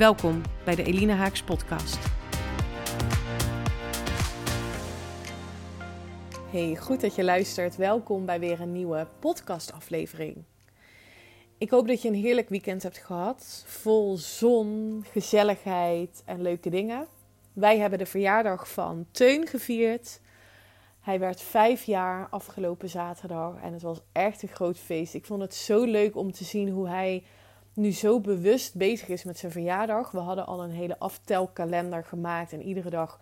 Welkom bij de Elina Haaks podcast. Hey, goed dat je luistert. Welkom bij weer een nieuwe podcastaflevering. Ik hoop dat je een heerlijk weekend hebt gehad, vol zon, gezelligheid en leuke dingen. Wij hebben de verjaardag van Teun gevierd. Hij werd vijf jaar afgelopen zaterdag en het was echt een groot feest. Ik vond het zo leuk om te zien hoe hij nu zo bewust bezig is met zijn verjaardag. We hadden al een hele aftelkalender gemaakt en iedere dag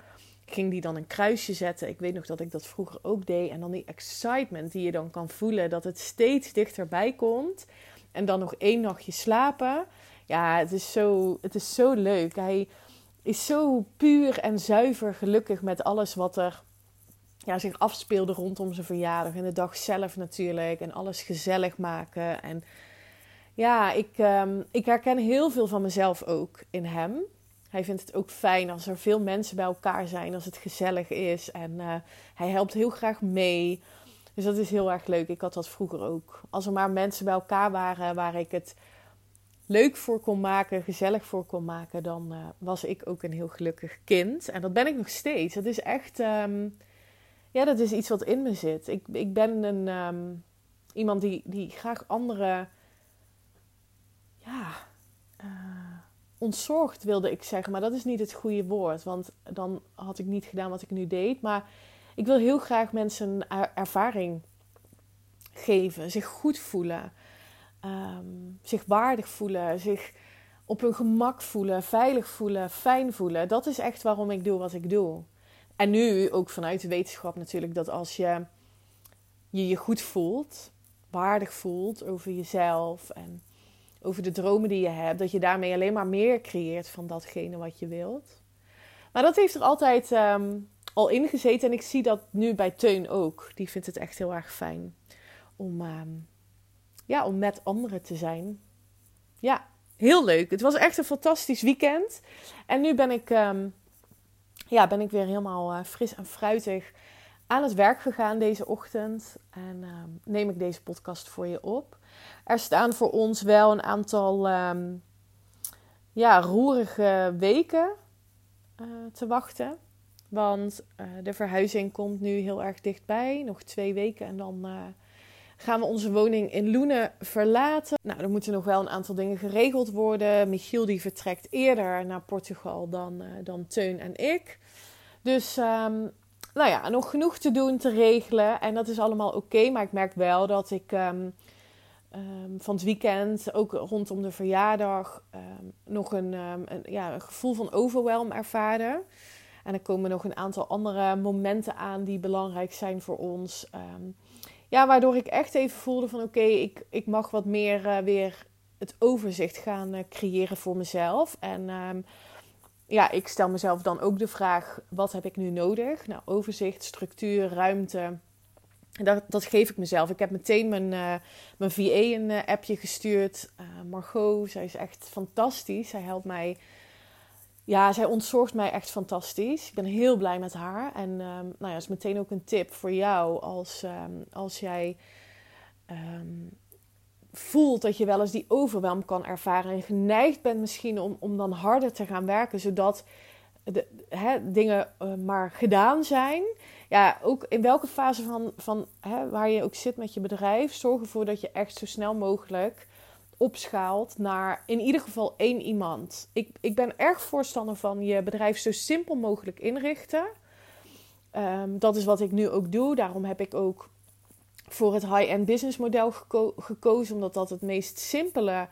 ging die dan een kruisje zetten. Ik weet nog dat ik dat vroeger ook deed. En dan die excitement die je dan kan voelen dat het steeds dichterbij komt. En dan nog één nachtje slapen. Ja, het is zo, het is zo leuk. Hij is zo puur en zuiver gelukkig met alles wat er ja, zich afspeelde rondom zijn verjaardag. En de dag zelf natuurlijk. En alles gezellig maken. En ja, ik, um, ik herken heel veel van mezelf ook in hem. Hij vindt het ook fijn als er veel mensen bij elkaar zijn, als het gezellig is. En uh, hij helpt heel graag mee. Dus dat is heel erg leuk. Ik had dat vroeger ook. Als er maar mensen bij elkaar waren waar ik het leuk voor kon maken, gezellig voor kon maken, dan uh, was ik ook een heel gelukkig kind. En dat ben ik nog steeds. Dat is echt, um, ja, dat is iets wat in me zit. Ik, ik ben een, um, iemand die, die graag anderen ja, uh, ontzorgd wilde ik zeggen. Maar dat is niet het goede woord. Want dan had ik niet gedaan wat ik nu deed. Maar ik wil heel graag mensen er ervaring geven. Zich goed voelen. Um, zich waardig voelen. Zich op hun gemak voelen. Veilig voelen. Fijn voelen. Dat is echt waarom ik doe wat ik doe. En nu ook vanuit de wetenschap natuurlijk. Dat als je je, je goed voelt. Waardig voelt over jezelf. En over de dromen die je hebt, dat je daarmee alleen maar meer creëert van datgene wat je wilt. Maar dat heeft er altijd um, al in gezeten en ik zie dat nu bij Teun ook. Die vindt het echt heel erg fijn om, um, ja, om met anderen te zijn. Ja, heel leuk. Het was echt een fantastisch weekend. En nu ben ik, um, ja, ben ik weer helemaal uh, fris en fruitig aan het werk gegaan deze ochtend. En neem ik deze podcast voor je op er staan voor ons wel een aantal um, ja, roerige weken uh, te wachten. Want uh, de verhuizing komt nu heel erg dichtbij. Nog twee weken en dan uh, gaan we onze woning in Loenen verlaten. Nou, er moeten nog wel een aantal dingen geregeld worden. Michiel die vertrekt eerder naar Portugal dan, dan Teun en ik. Dus um, nou ja, nog genoeg te doen, te regelen. En dat is allemaal oké. maar ik merk wel dat ik... Um, um, van het weekend, ook rondom de verjaardag, um, nog een, een, ja, een gevoel van overwhelm ervaren. En er komen nog een aantal andere momenten aan die belangrijk zijn voor ons. ja, waardoor ik echt even voelde van oké, ik, ik mag wat meer uh, weer het overzicht gaan uh, creëren voor mezelf. En ja, ik stel mezelf dan ook de vraag, wat heb ik nu nodig? Nou, overzicht, structuur, ruimte dat, dat geef ik mezelf. Ik heb meteen mijn, uh, mijn VA een uh, appje gestuurd. Uh, Margot, zij is echt fantastisch. Zij helpt mij. Ja, zij ontzorgt mij echt fantastisch. Ik ben heel blij met haar. En um, nou ja, is meteen ook een tip voor jou als, um, als jij um, voelt dat je wel eens die overwelm kan ervaren. En geneigd bent misschien om, om dan harder te gaan werken, zodat de, hè, dingen maar gedaan zijn ja, ook in welke fase van, van hè, waar je ook zit met je bedrijf, zorg ervoor dat je echt zo snel mogelijk opschaalt naar in ieder geval één iemand. Ik, ik ben erg voorstander van je bedrijf zo simpel mogelijk inrichten. Um, dat is wat ik nu ook doe. Daarom heb ik ook voor het high-end business model geko gekozen, omdat dat het meest simpele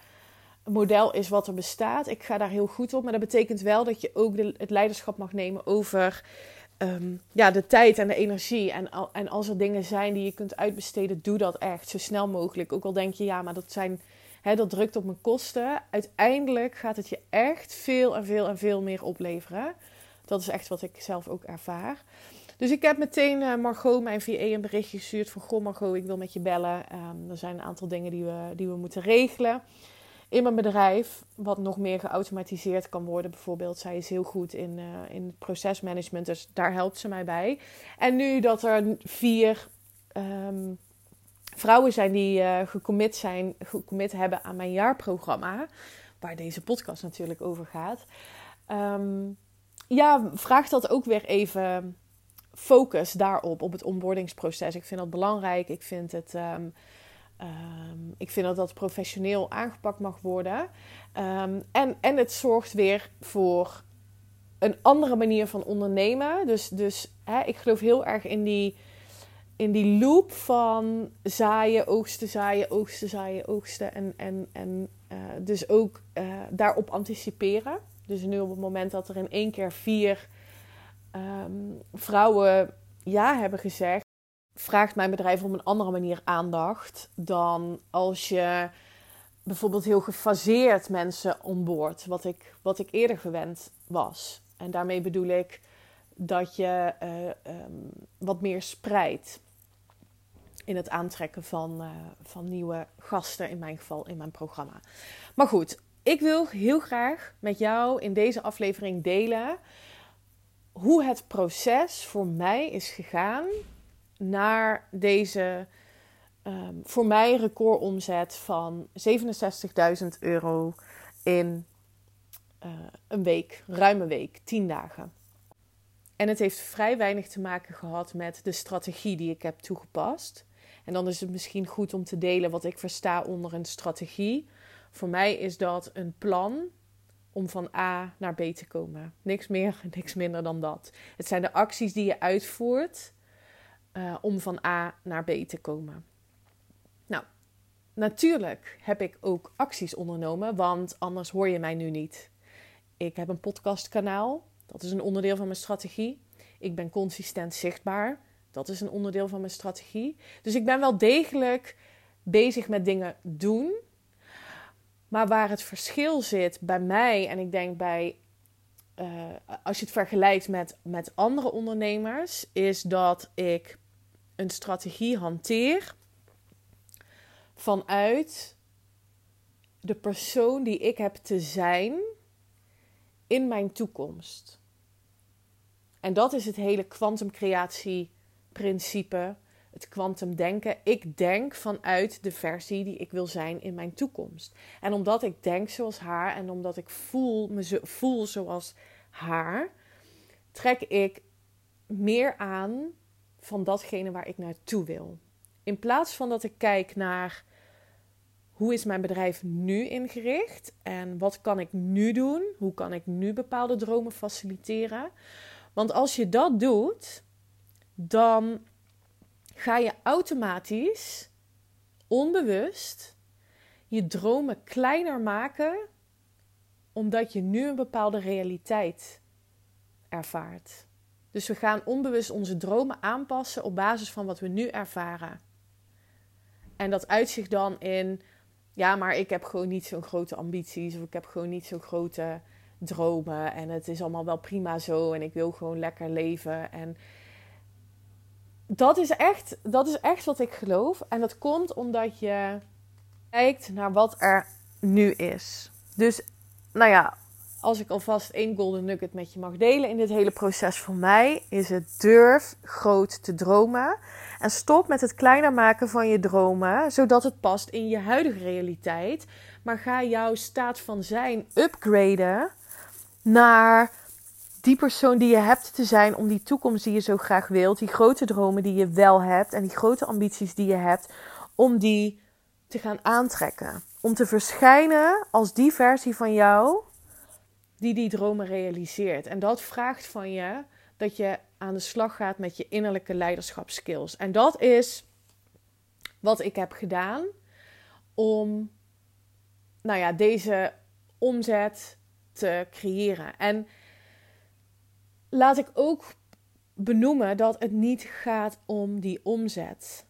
model is wat er bestaat. Ik ga daar heel goed op, maar dat betekent wel dat je ook het leiderschap mag nemen over um, ja, de tijd en de energie. En, en als er dingen zijn die je kunt uitbesteden, doe dat echt zo snel mogelijk. Ook al denk je, ja, maar dat zijn hè, dat drukt op mijn kosten. Uiteindelijk gaat het je echt veel en veel en veel meer opleveren. Dat is echt wat ik zelf ook ervaar. Dus ik heb meteen uh, Margot, mijn VA, een berichtje gestuurd van... Goh Margot, ik wil met je bellen. Um, er zijn een aantal dingen die we, die we moeten regelen in mijn bedrijf, wat nog meer geautomatiseerd kan worden. Bijvoorbeeld, zij is heel goed in, uh, in procesmanagement, dus daar helpt ze mij bij. En nu dat er vier um, vrouwen zijn die uh, gecommit, zijn, gecommit hebben aan mijn jaarprogramma, waar deze podcast natuurlijk over gaat. Um, ja, vraagt dat ook weer even focus daarop, op het onboardingsproces. Ik vind dat belangrijk. Ik vind het. Um, Um, ik vind dat dat professioneel aangepakt mag worden. Um, en, en het zorgt weer voor een andere manier van ondernemen. Dus, dus hè, ik geloof heel erg in die, in die loop van zaaien, oogsten, zaaien, oogsten, zaaien, oogsten. En, en, en uh, dus ook uh, daarop anticiperen. Dus nu op het moment dat er in één keer vier um, vrouwen ja hebben gezegd vraagt mijn bedrijf op een andere manier aandacht dan als je bijvoorbeeld heel gefaseerd mensen onboord, wat ik, wat ik eerder gewend was. En daarmee bedoel ik dat je uh, um, wat meer spreidt in het aantrekken van, uh, van nieuwe gasten, in mijn geval in mijn programma. Maar goed, ik wil heel graag met jou in deze aflevering delen hoe het proces voor mij is gegaan naar deze um, voor mij recordomzet van 67.000 euro in uh, een week, ruime week, 10 dagen. En het heeft vrij weinig te maken gehad met de strategie die ik heb toegepast. En dan is het misschien goed om te delen wat ik versta onder een strategie. Voor mij is dat een plan om van A naar B te komen. Niks meer, niks minder dan dat. Het zijn de acties die je uitvoert uh, om van A naar B te komen. Nou, natuurlijk heb ik ook acties ondernomen, want anders hoor je mij nu niet. Ik heb een podcastkanaal, dat is een onderdeel van mijn strategie. Ik ben consistent zichtbaar, dat is een onderdeel van mijn strategie. Dus ik ben wel degelijk bezig met dingen doen. Maar waar het verschil zit bij mij en ik denk bij uh, als je het vergelijkt met, met andere ondernemers, is dat ik een strategie hanteer vanuit de persoon die ik heb te zijn in mijn toekomst. En dat is het hele kwantumcreatie-principe, het kwantumdenken. Ik denk vanuit de versie die ik wil zijn in mijn toekomst. En omdat ik denk zoals haar en omdat ik voel, me zo, voel zoals haar, trek ik meer aan van datgene waar ik naartoe wil. In plaats van dat ik kijk naar hoe is mijn bedrijf nu ingericht en wat kan ik nu doen? Hoe kan ik nu bepaalde dromen faciliteren? Want als je dat doet, dan ga je automatisch, onbewust, je dromen kleiner maken, omdat je nu een bepaalde realiteit ervaart. Dus we gaan onbewust onze dromen aanpassen op basis van wat we nu ervaren. En dat uitzicht dan in, ja, maar ik heb gewoon niet zo'n grote ambities of ik heb gewoon niet zo'n grote dromen en het is allemaal wel prima zo en ik wil gewoon lekker leven. En dat is echt, dat is echt wat ik geloof. En dat komt omdat je kijkt naar wat er nu is. Dus, nou ja, als ik alvast één golden nugget met je mag delen in dit hele proces voor mij, is het durf groot te dromen. En stop met het kleiner maken van je dromen, zodat het past in je huidige realiteit. Maar ga jouw staat van zijn upgraden naar die persoon die je hebt te zijn om die toekomst die je zo graag wilt, die grote dromen die je wel hebt en die grote ambities die je hebt, om die te gaan aantrekken. Om te verschijnen als die versie van jou die die dromen realiseert. En dat vraagt van je dat je aan de slag gaat met je innerlijke leiderschapskills. En dat is wat ik heb gedaan om nou ja, deze omzet te creëren. En laat ik ook benoemen dat het niet gaat om die omzet.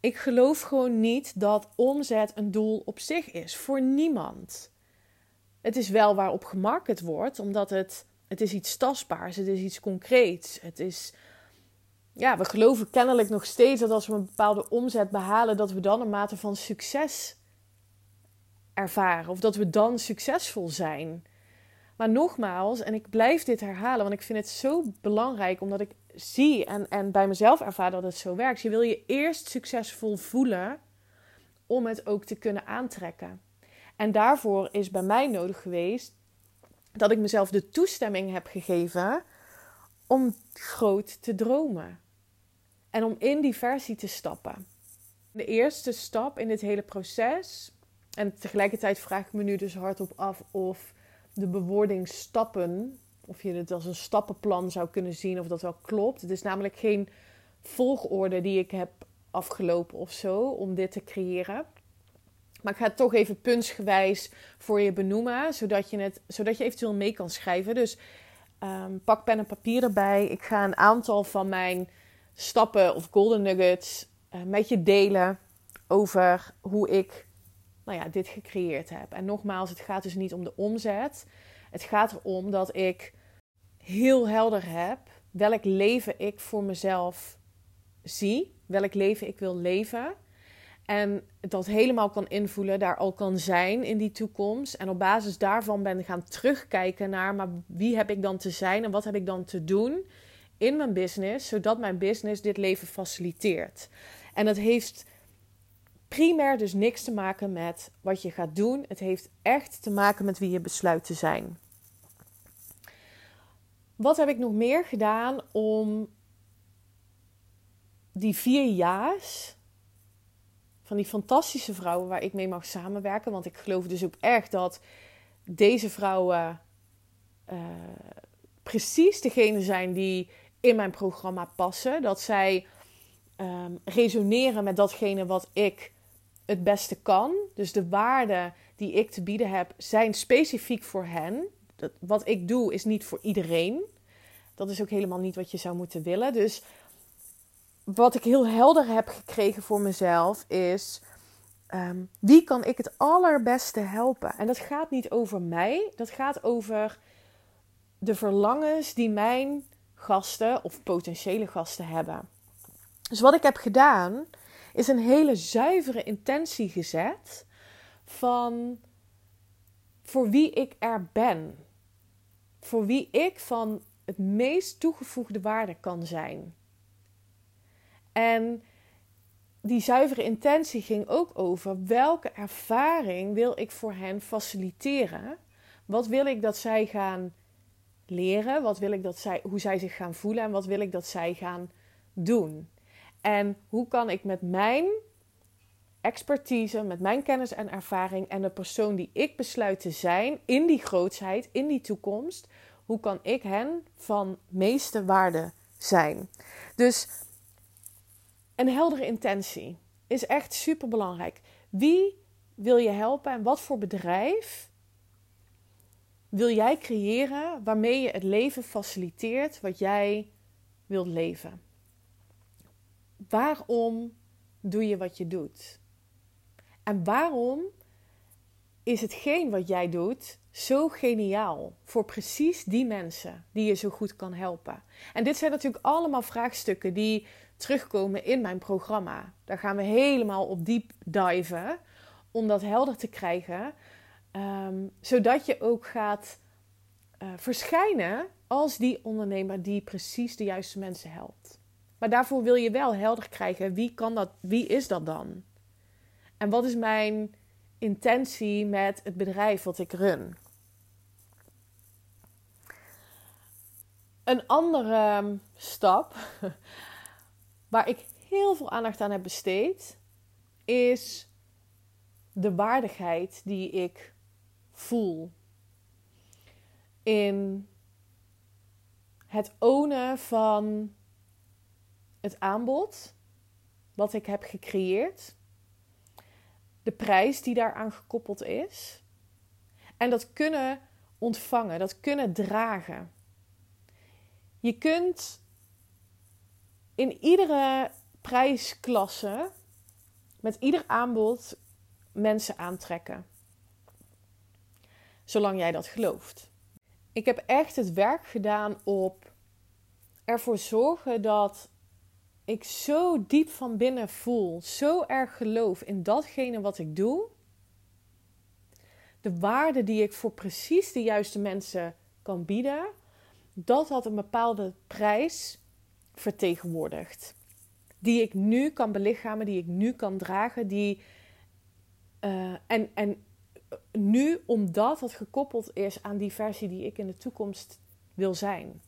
Ik geloof gewoon niet dat omzet een doel op zich is. Voor niemand. Het is wel waarop gemarket wordt, omdat het, het is iets tastbaars, het is iets concreets. Het is, ja, we geloven kennelijk nog steeds dat als we een bepaalde omzet behalen, dat we dan een mate van succes ervaren. Of dat we dan succesvol zijn. Maar nogmaals, en ik blijf dit herhalen, want ik vind het zo belangrijk, omdat ik zie en, en bij mezelf ervaar dat het zo werkt. Je wil je eerst succesvol voelen om het ook te kunnen aantrekken. En daarvoor is bij mij nodig geweest dat ik mezelf de toestemming heb gegeven om groot te dromen. En om in die versie te stappen. De eerste stap in dit hele proces, en tegelijkertijd vraag ik me nu dus hardop af of de bewoording stappen, of je het als een stappenplan zou kunnen zien, of dat wel klopt. Het is namelijk geen volgorde die ik heb afgelopen of zo om dit te creëren. Maar ik ga het toch even puntsgewijs voor je benoemen, zodat je, het, zodat je eventueel mee kan schrijven. Dus um, pak pen en papier erbij. Ik ga een aantal van mijn stappen of golden nuggets uh, met je delen over hoe ik nou ja, dit gecreëerd heb. En nogmaals, het gaat dus niet om de omzet. Het gaat erom dat ik heel helder heb welk leven ik voor mezelf zie, welk leven ik wil leven. En dat helemaal kan invoelen, daar al kan zijn in die toekomst. En op basis daarvan ben gaan terugkijken naar, maar wie heb ik dan te zijn en wat heb ik dan te doen in mijn business, zodat mijn business dit leven faciliteert. En dat heeft primair dus niks te maken met wat je gaat doen. Het heeft echt te maken met wie je besluit te zijn. Wat heb ik nog meer gedaan om die vier jaars van die fantastische vrouwen waar ik mee mag samenwerken. Want ik geloof dus ook echt dat deze vrouwen uh, precies degene zijn die in mijn programma passen. Dat zij um, resoneren met datgene wat ik het beste kan. Dus de waarden die ik te bieden heb, zijn specifiek voor hen. Dat, wat ik doe is niet voor iedereen. Dat is ook helemaal niet wat je zou moeten willen. Dus wat ik heel helder heb gekregen voor mezelf is: um, wie kan ik het allerbeste helpen? En dat gaat niet over mij, dat gaat over de verlangens die mijn gasten of potentiële gasten hebben. Dus wat ik heb gedaan, is een hele zuivere intentie gezet van voor wie ik er ben. Voor wie ik van het meest toegevoegde waarde kan zijn. En die zuivere intentie ging ook over welke ervaring wil ik voor hen faciliteren? Wat wil ik dat zij gaan leren? Wat wil ik dat zij, hoe zij zich gaan voelen en wat wil ik dat zij gaan doen? En hoe kan ik met mijn expertise, met mijn kennis en ervaring en de persoon die ik besluit te zijn in die grootsheid, in die toekomst, hoe kan ik hen van meeste waarde zijn? Dus een heldere intentie is echt super belangrijk. Wie wil je helpen en wat voor bedrijf wil jij creëren waarmee je het leven faciliteert wat jij wilt leven? Waarom doe je wat je doet? En waarom is hetgeen wat jij doet zo geniaal voor precies die mensen die je zo goed kan helpen? En dit zijn natuurlijk allemaal vraagstukken die terugkomen in mijn programma. Daar gaan we helemaal op diep diven om dat helder te krijgen, ehm, zodat je ook gaat uh, verschijnen als die ondernemer die precies de juiste mensen helpt. Maar daarvoor wil je wel helder krijgen wie kan dat, wie is dat dan? En wat is mijn intentie met het bedrijf wat ik run? Een andere stap waar ik heel veel aandacht aan heb besteed, is de waardigheid die ik voel in het ownen van het aanbod wat ik heb gecreëerd, de prijs die daaraan gekoppeld is en dat kunnen ontvangen, dat kunnen dragen. Je kunt in iedere prijsklasse met ieder aanbod mensen aantrekken. Zolang jij dat gelooft. Ik heb echt het werk gedaan op ervoor zorgen dat ik zo diep van binnen voel, zo erg geloof in datgene wat ik doe. De waarde die ik voor precies de juiste mensen kan bieden, dat had een bepaalde prijs vertegenwoordigt. Die ik nu kan belichamen, die ik nu kan dragen, die. Uh, en, en nu omdat het gekoppeld is aan die versie die ik in de toekomst wil zijn.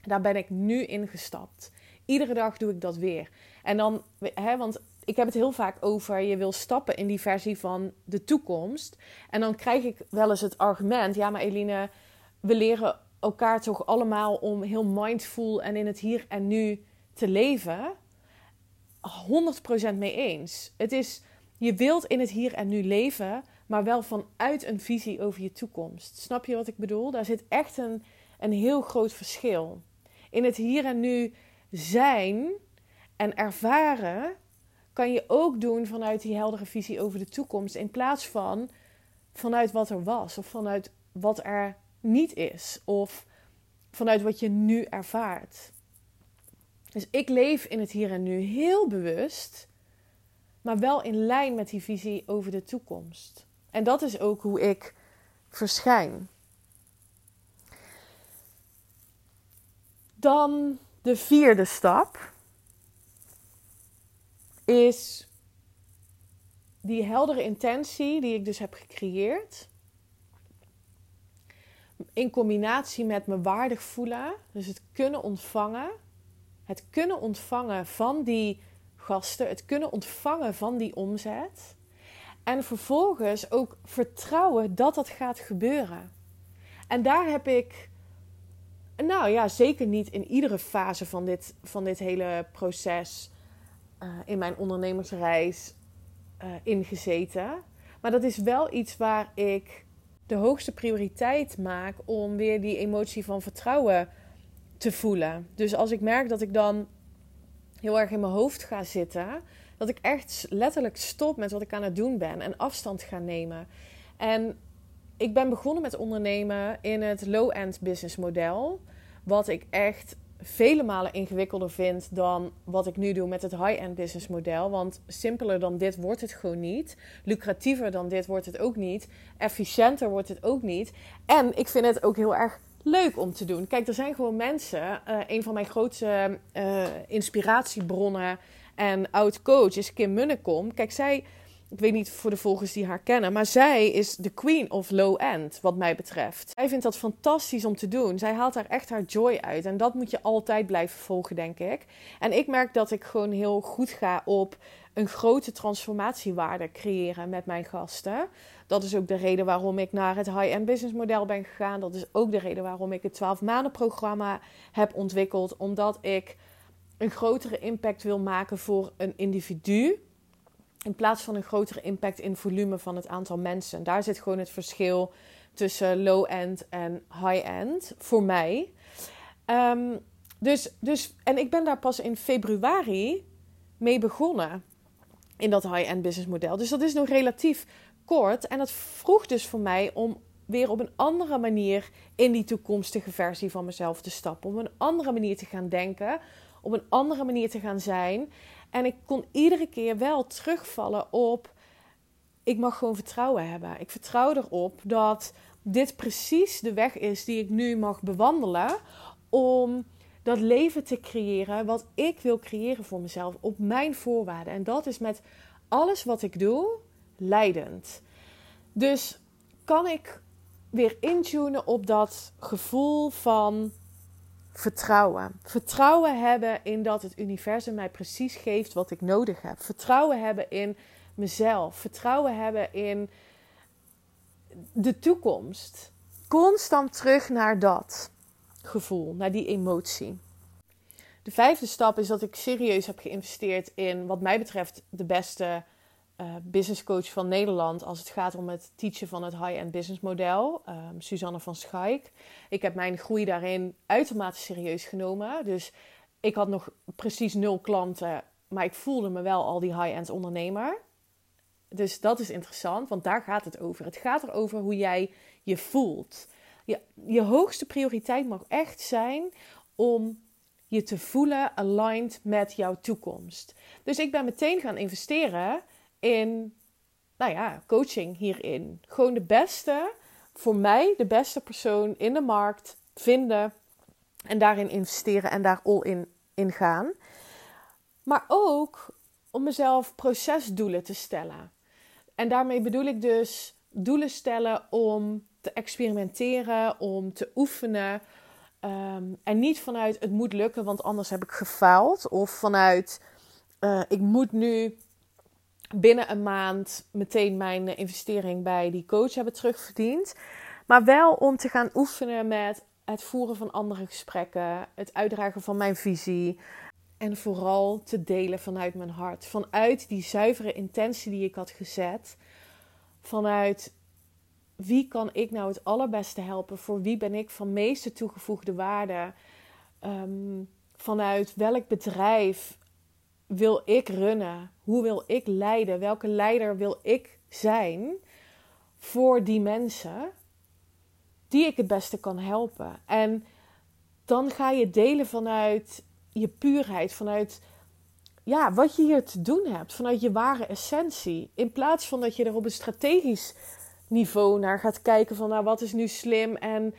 Daar ben ik nu ingestapt. Iedere dag doe ik dat weer. En dan, hè, want ik heb het heel vaak over je wil stappen in die versie van de toekomst. En dan krijg ik wel eens het argument: ja, maar Eline, we leren elkaar toch allemaal om heel mindful en in het hier en nu te leven. 100% mee eens. Het is, je wilt in het hier en nu leven, maar wel vanuit een visie over je toekomst. Snap je wat ik bedoel? Daar zit echt een, een heel groot verschil. In het hier en nu zijn en ervaren kan je ook doen vanuit die heldere visie over de toekomst, in plaats van vanuit wat er was of vanuit wat er niet is of vanuit wat je nu ervaart. Dus ik leef in het hier en nu heel bewust, maar wel in lijn met die visie over de toekomst. En dat is ook hoe ik verschijn. Dan de vierde stap is die heldere intentie die ik dus heb gecreëerd. In combinatie met me waardig voelen, dus het kunnen ontvangen. Het kunnen ontvangen van die gasten, het kunnen ontvangen van die omzet. En vervolgens ook vertrouwen dat dat gaat gebeuren. En daar heb ik, nou ja, zeker niet in iedere fase van dit, van dit hele proces uh, in mijn ondernemersreis uh, ingezeten. Maar dat is wel iets waar ik de hoogste prioriteit maak om weer die emotie van vertrouwen te voelen. Dus als ik merk dat ik dan heel erg in mijn hoofd ga zitten, dat ik echt letterlijk stop met wat ik aan het doen ben en afstand ga nemen. En ik ben begonnen met ondernemen in het low-end business model. Wat ik echt vele malen ingewikkelder vind dan wat ik nu doe met het high-end business model. Want simpeler dan dit wordt het gewoon niet. Lucratiever dan dit wordt het ook niet. Efficiënter wordt het ook niet. En ik vind het ook heel erg leuk om te doen. Kijk, er zijn gewoon mensen. Uh, een van mijn grootste uh, inspiratiebronnen en oud coach is Kim Munnekom. Kijk, zij, ik weet niet voor de volgers die haar kennen, maar zij is de queen of low end, wat mij betreft. Zij vindt dat fantastisch om te doen. Zij haalt daar echt haar joy uit. En dat moet je altijd blijven volgen, denk ik. En ik merk dat ik gewoon heel goed ga op een grote transformatiewaarde creëren met mijn gasten. Dat is ook de reden waarom ik naar het high-end business model ben gegaan. Dat is ook de reden waarom ik het 12 maanden programma heb ontwikkeld. Omdat ik een grotere impact wil maken voor een individu. In plaats van een grotere impact in volume van het aantal mensen. Daar zit gewoon het verschil tussen low-end en high-end voor mij. Um, dus, dus, en ik ben daar pas in februari mee begonnen. In dat high-end business model. Dus dat is nog relatief kort. En dat vroeg dus voor mij om weer op een andere manier in die toekomstige versie van mezelf te stappen. Om een andere manier te gaan denken op een andere manier te gaan zijn. En ik kon iedere keer wel terugvallen op: ik mag gewoon vertrouwen hebben. Ik vertrouw erop dat dit precies de weg is die ik nu mag bewandelen om dat leven te creëren wat ik wil creëren voor mezelf op mijn voorwaarden. En dat is met alles wat ik doe leidend. Dus kan ik weer intunen op dat gevoel van vertrouwen. Vertrouwen hebben in dat het universum mij precies geeft wat ik nodig heb. Vertrouwen hebben in mezelf. Vertrouwen hebben in de toekomst. Constant terug naar dat gevoel, naar die emotie. De vijfde stap is dat ik serieus heb geïnvesteerd in, wat mij betreft, de beste uh, business coach van Nederland als het gaat om het teachen van het high-end business model, um, Suzanne van Schaik. Ik heb mijn groei daarin uitermate serieus genomen. Dus ik had nog precies nul klanten maar ik voelde me wel al die high-end ondernemer. Dus dat is interessant, want daar gaat het over. Het gaat erover hoe jij je voelt. Je, je hoogste prioriteit mag echt zijn om je te voelen aligned met jouw toekomst. Dus ik ben meteen gaan investeren in, nou ja, coaching hierin. Gewoon de beste, voor mij de beste persoon in de markt vinden en daarin investeren en daar all in, in gaan. Maar ook om mezelf procesdoelen te stellen. En daarmee bedoel ik dus doelen stellen om te experimenteren, om te oefenen. Ehm, en niet vanuit het moet lukken, want anders heb ik gefaald. Of vanuit uh, ik moet nu binnen een maand meteen mijn investering bij die coach hebben terugverdiend. Maar wel om te gaan oefenen met het voeren van andere gesprekken, het uitdragen van mijn visie. En vooral te delen vanuit mijn hart. Vanuit die zuivere intentie die ik had gezet. Vanuit wie kan ik nou het allerbeste helpen? Voor wie ben ik van meeste toegevoegde waarde? Ehm, vanuit welk bedrijf wil ik runnen? Hoe wil ik leiden? Welke leider wil ik zijn voor die mensen die ik het beste kan helpen? En dan ga je delen vanuit je puurheid, vanuit ja, wat je hier te doen hebt, vanuit je ware essentie. In plaats van dat je er op een strategisch niveau naar gaat kijken van nou wat is nu slim en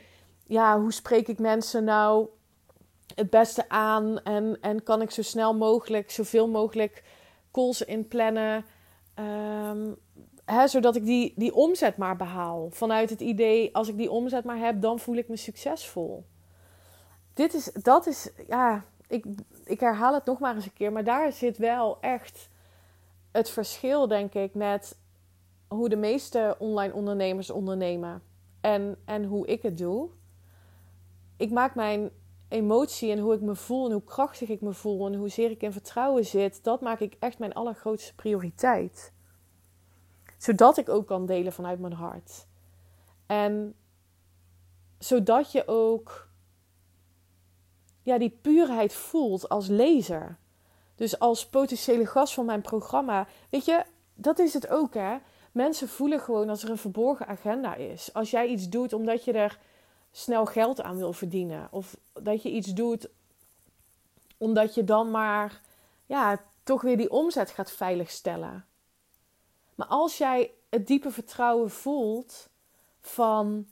ja, hoe spreek ik mensen nou het beste aan en, en kan ik zo snel mogelijk, zoveel mogelijk calls inplannen, um, hè, zodat ik die, die omzet maar behaal. Vanuit het idee, als ik die omzet maar heb, dan voel ik me succesvol. Dit is, dat is, ja, ik, ik herhaal het nog maar eens een keer, maar daar zit wel echt het verschil, denk ik, met hoe de meeste online ondernemers ondernemen en, en hoe ik het doe. Ik maak mijn emotie en hoe ik me voel en hoe krachtig ik me voel en hoezeer ik in vertrouwen zit, dat maak ik echt mijn allergrootste prioriteit. Zodat ik ook kan delen vanuit mijn hart. En zodat je ook ja, die puurheid voelt als lezer. Dus als potentiële gast van mijn programma. Weet je, dat is het ook hè. Mensen voelen gewoon als er een verborgen agenda is. Als jij iets doet omdat je er snel geld aan wil verdienen. Of dat je iets doet omdat je dan maar ja, toch weer die omzet gaat veiligstellen. Maar als jij het diepe vertrouwen voelt van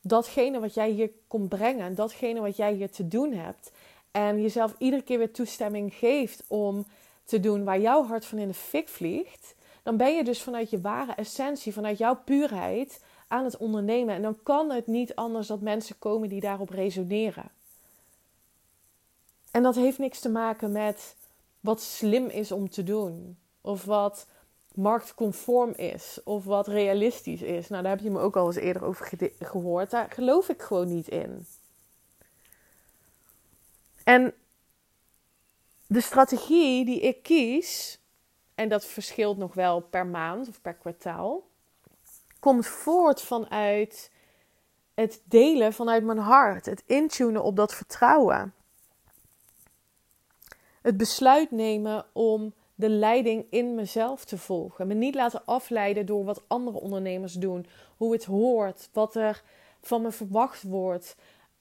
datgene wat jij hier komt brengen, datgene wat jij hier te doen hebt, en jezelf iedere keer weer toestemming geeft om te doen waar jouw hart van in de fik vliegt, dan ben je dus vanuit je ware essentie, vanuit jouw puurheid aan het ondernemen. En dan kan het niet anders dat mensen komen die daarop resoneren. En dat heeft niks te maken met wat slim is om te doen, of wat marktconform is, of wat realistisch is. Nou, daar heb je me ook al eens eerder over gehoord. Daar geloof ik gewoon niet in. En de strategie die ik kies, en dat verschilt nog wel per maand of per kwartaal, komt voort vanuit het delen vanuit mijn hart, het intunen op dat vertrouwen. Het besluit nemen om de leiding in mezelf te volgen. Me niet laten afleiden door wat andere ondernemers doen, hoe het hoort, wat er van me verwacht wordt,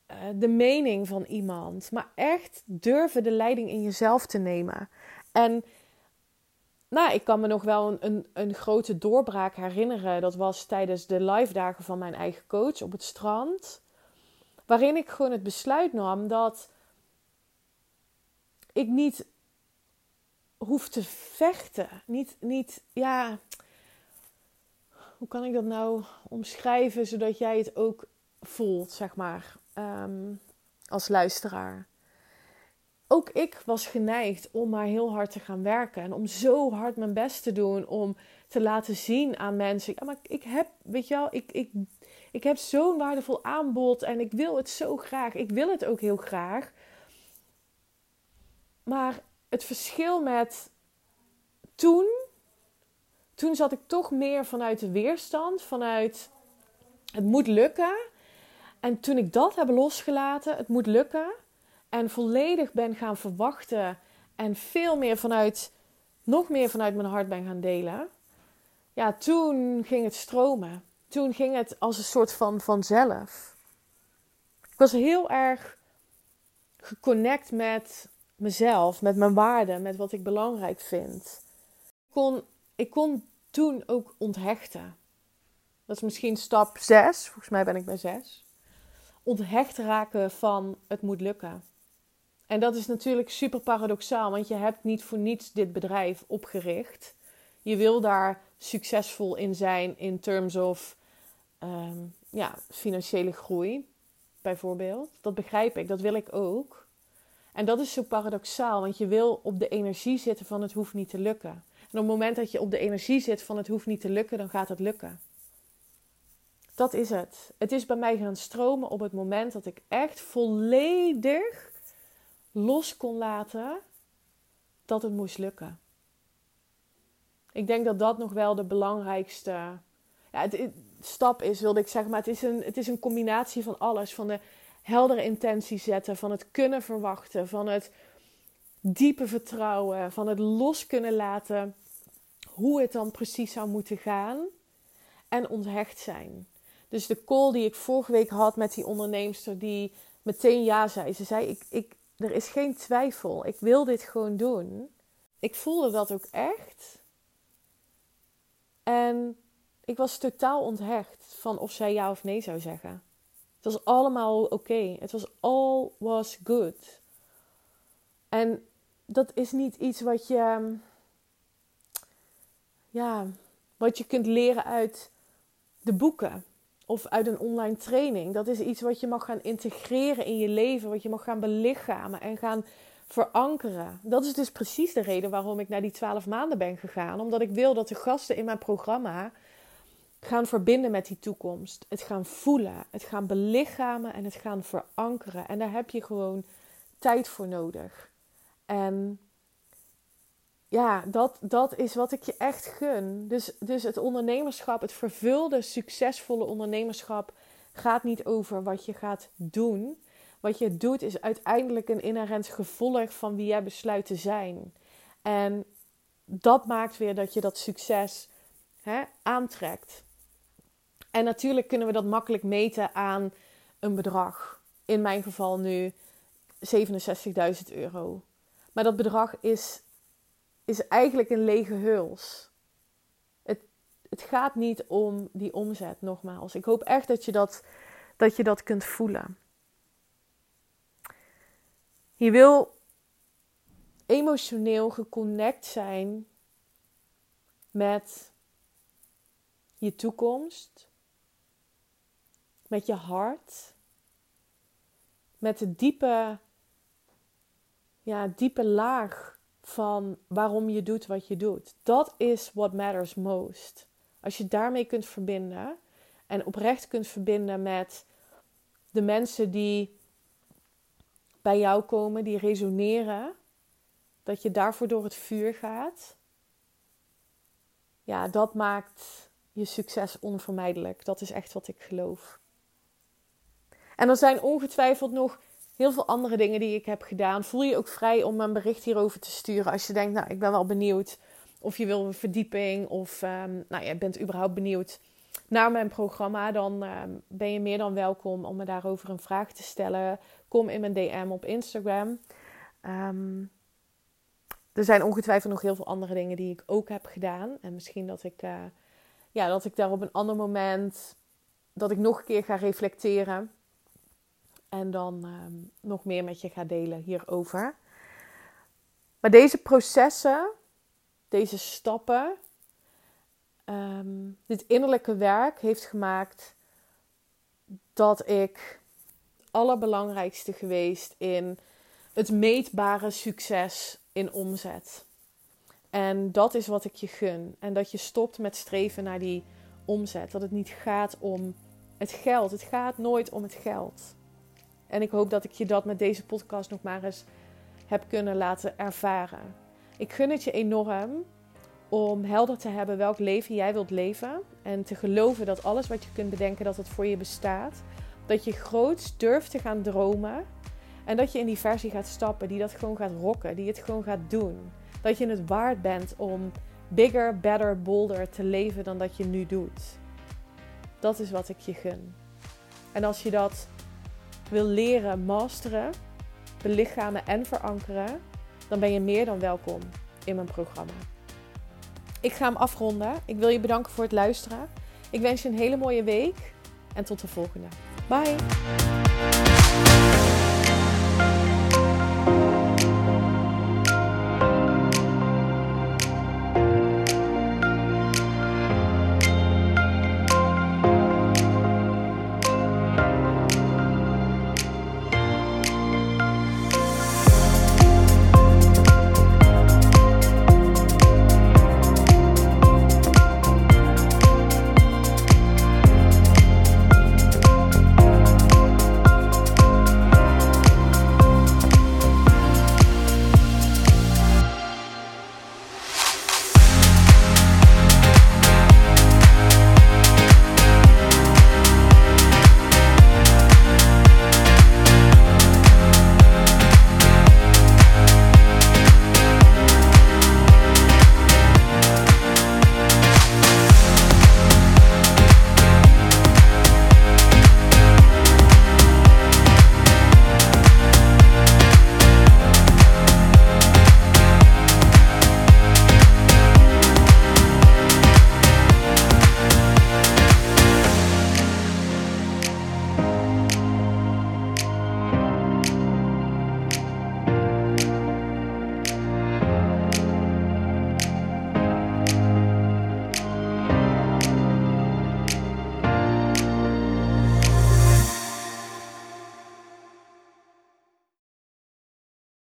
eh, de mening van iemand. Maar echt durven de leiding in jezelf te nemen. En nou, ik kan me nog wel een, een, een, grote doorbraak herinneren. Dat was tijdens de live dagen van mijn eigen coach op het strand. Waarin ik gewoon het besluit nam dat ik niet hoef te vechten. Niet, niet, ja. Hoe kan ik dat nou omschrijven zodat jij het ook voelt, zeg maar, ehm, als luisteraar? Ook ik was geneigd om maar heel hard te gaan werken. En om zo hard mijn best te doen om te laten zien aan mensen. Ja, maar ik heb, weet je wel, ik, ik, ik heb zo'n waardevol aanbod en ik wil het zo graag. Ik wil het ook heel graag. Maar het verschil met toen, toen zat ik toch meer vanuit de weerstand, vanuit het moet lukken. En toen ik dat heb losgelaten, het moet lukken, en volledig ben gaan verwachten en veel meer vanuit, nog meer vanuit mijn hart ben gaan delen, ja, toen ging het stromen. Toen ging het als een soort van vanzelf. Ik was heel erg geconnect met mezelf, met mijn waarden, met wat ik belangrijk vind. Ik kon, ik kon toen ook onthechten. Dat is misschien stap 6. Volgens mij ben ik bij 6. Onthecht raken van het moet lukken. En dat is natuurlijk super paradoxaal, want je hebt niet voor niets dit bedrijf opgericht. Je wil daar succesvol in zijn in terms of ehm, ja, financiële groei, bijvoorbeeld. Dat begrijp ik, dat wil ik ook. En dat is zo paradoxaal, want je wil op de energie zitten van het hoeft niet te lukken. En op het moment dat je op de energie zit van het hoeft niet te lukken, dan gaat het lukken. Dat is het. Het is bij mij gaan stromen op het moment dat ik echt volledig los kon laten dat het moest lukken. Ik denk dat dat nog wel de belangrijkste ja, stap is, wilde ik zeggen. Maar het is, een, het is een combinatie van alles. Van de heldere intentie zetten, van het kunnen verwachten, van het diepe vertrouwen, van het los kunnen laten hoe het dan precies zou moeten gaan en onthecht zijn. Dus de call die ik vorige week had met die onderneemster die meteen ja zei. Ze zei, ik, ik, er is geen twijfel, ik wil dit gewoon doen. Ik voelde dat ook echt. En ik was totaal onthecht van of zij ja of nee zou zeggen. Het was allemaal oké. Het was all was good. En dat is niet iets wat je, ja, wat je kunt leren uit de boeken of uit een online training. Dat is iets wat je mag gaan integreren in je leven, wat je mag gaan belichamen en gaan verankeren. Dat is dus precies de reden waarom ik naar die twaalf maanden ben gegaan. Omdat ik wil dat de gasten in mijn programma gaan verbinden met die toekomst. Het gaan voelen, het gaan belichamen en het gaan verankeren. En daar heb je gewoon tijd voor nodig. En ja, dat, dat is wat ik je echt gun. Dus, dus het ondernemerschap, het vervulde, succesvolle ondernemerschap gaat niet over wat je gaat doen. Wat je doet is uiteindelijk een inherent gevolg van wie jij besluit te zijn. En dat maakt weer dat je dat succes hè, aantrekt. En natuurlijk kunnen we dat makkelijk meten aan een bedrag. In mijn geval nu 67.000 euro. Maar dat bedrag is, is eigenlijk een lege huls. Het, het gaat niet om die omzet, nogmaals. Ik hoop echt dat je dat, dat, je dat kunt voelen. Je wil emotioneel geconnect zijn met je toekomst, met je hart, met de diepe, ja, diepe laag van waarom je doet wat je doet. Dat is what matters most. Als je daarmee kunt verbinden en oprecht kunt verbinden met de mensen die bij jou komen, die resoneren, dat je daarvoor door het vuur gaat. Ja, dat maakt je succes onvermijdelijk. Dat is echt wat ik geloof. En er zijn ongetwijfeld nog heel veel andere dingen die ik heb gedaan. Voel je ook vrij om een bericht hierover te sturen als je denkt, nou, ik ben wel benieuwd. Of je wil een verdieping of um, nou, je bent überhaupt benieuwd naar mijn programma. Dan ehm, ben je meer dan welkom om me daarover een vraag te stellen. Kom in mijn DM op Instagram. Ehm, er zijn ongetwijfeld nog heel veel andere dingen die ik ook heb gedaan. En misschien dat ik, uh, ja, dat ik daar op een ander moment... dat ik nog een keer ga reflecteren en dan ehm, nog meer met je ga delen hierover. Maar deze processen, deze stappen, ehm, dit innerlijke werk heeft gemaakt dat ik allerbelangrijkste geweest in het meetbare succes in omzet. En dat is wat ik je gun. En dat je stopt met streven naar die omzet. Dat het niet gaat om het geld. Het gaat nooit om het geld. En ik hoop dat ik je dat met deze podcast nog maar eens heb kunnen laten ervaren. Ik gun het je enorm om helder te hebben welk leven jij wilt leven. En te geloven dat alles wat je kunt bedenken, dat het voor je bestaat. Dat je groots durft te gaan dromen. En dat je in die versie gaat stappen die dat gewoon gaat rocken, die het gewoon gaat doen. Dat je het waard bent om bigger, better, bolder te leven dan dat je nu doet. Dat is wat ik je gun. En als je dat wil leren masteren, belichamen en verankeren, dan ben je meer dan welkom in mijn programma. Ik ga hem afronden. Ik wil je bedanken voor het luisteren. Ik wens je een hele mooie week en tot de volgende. Bye!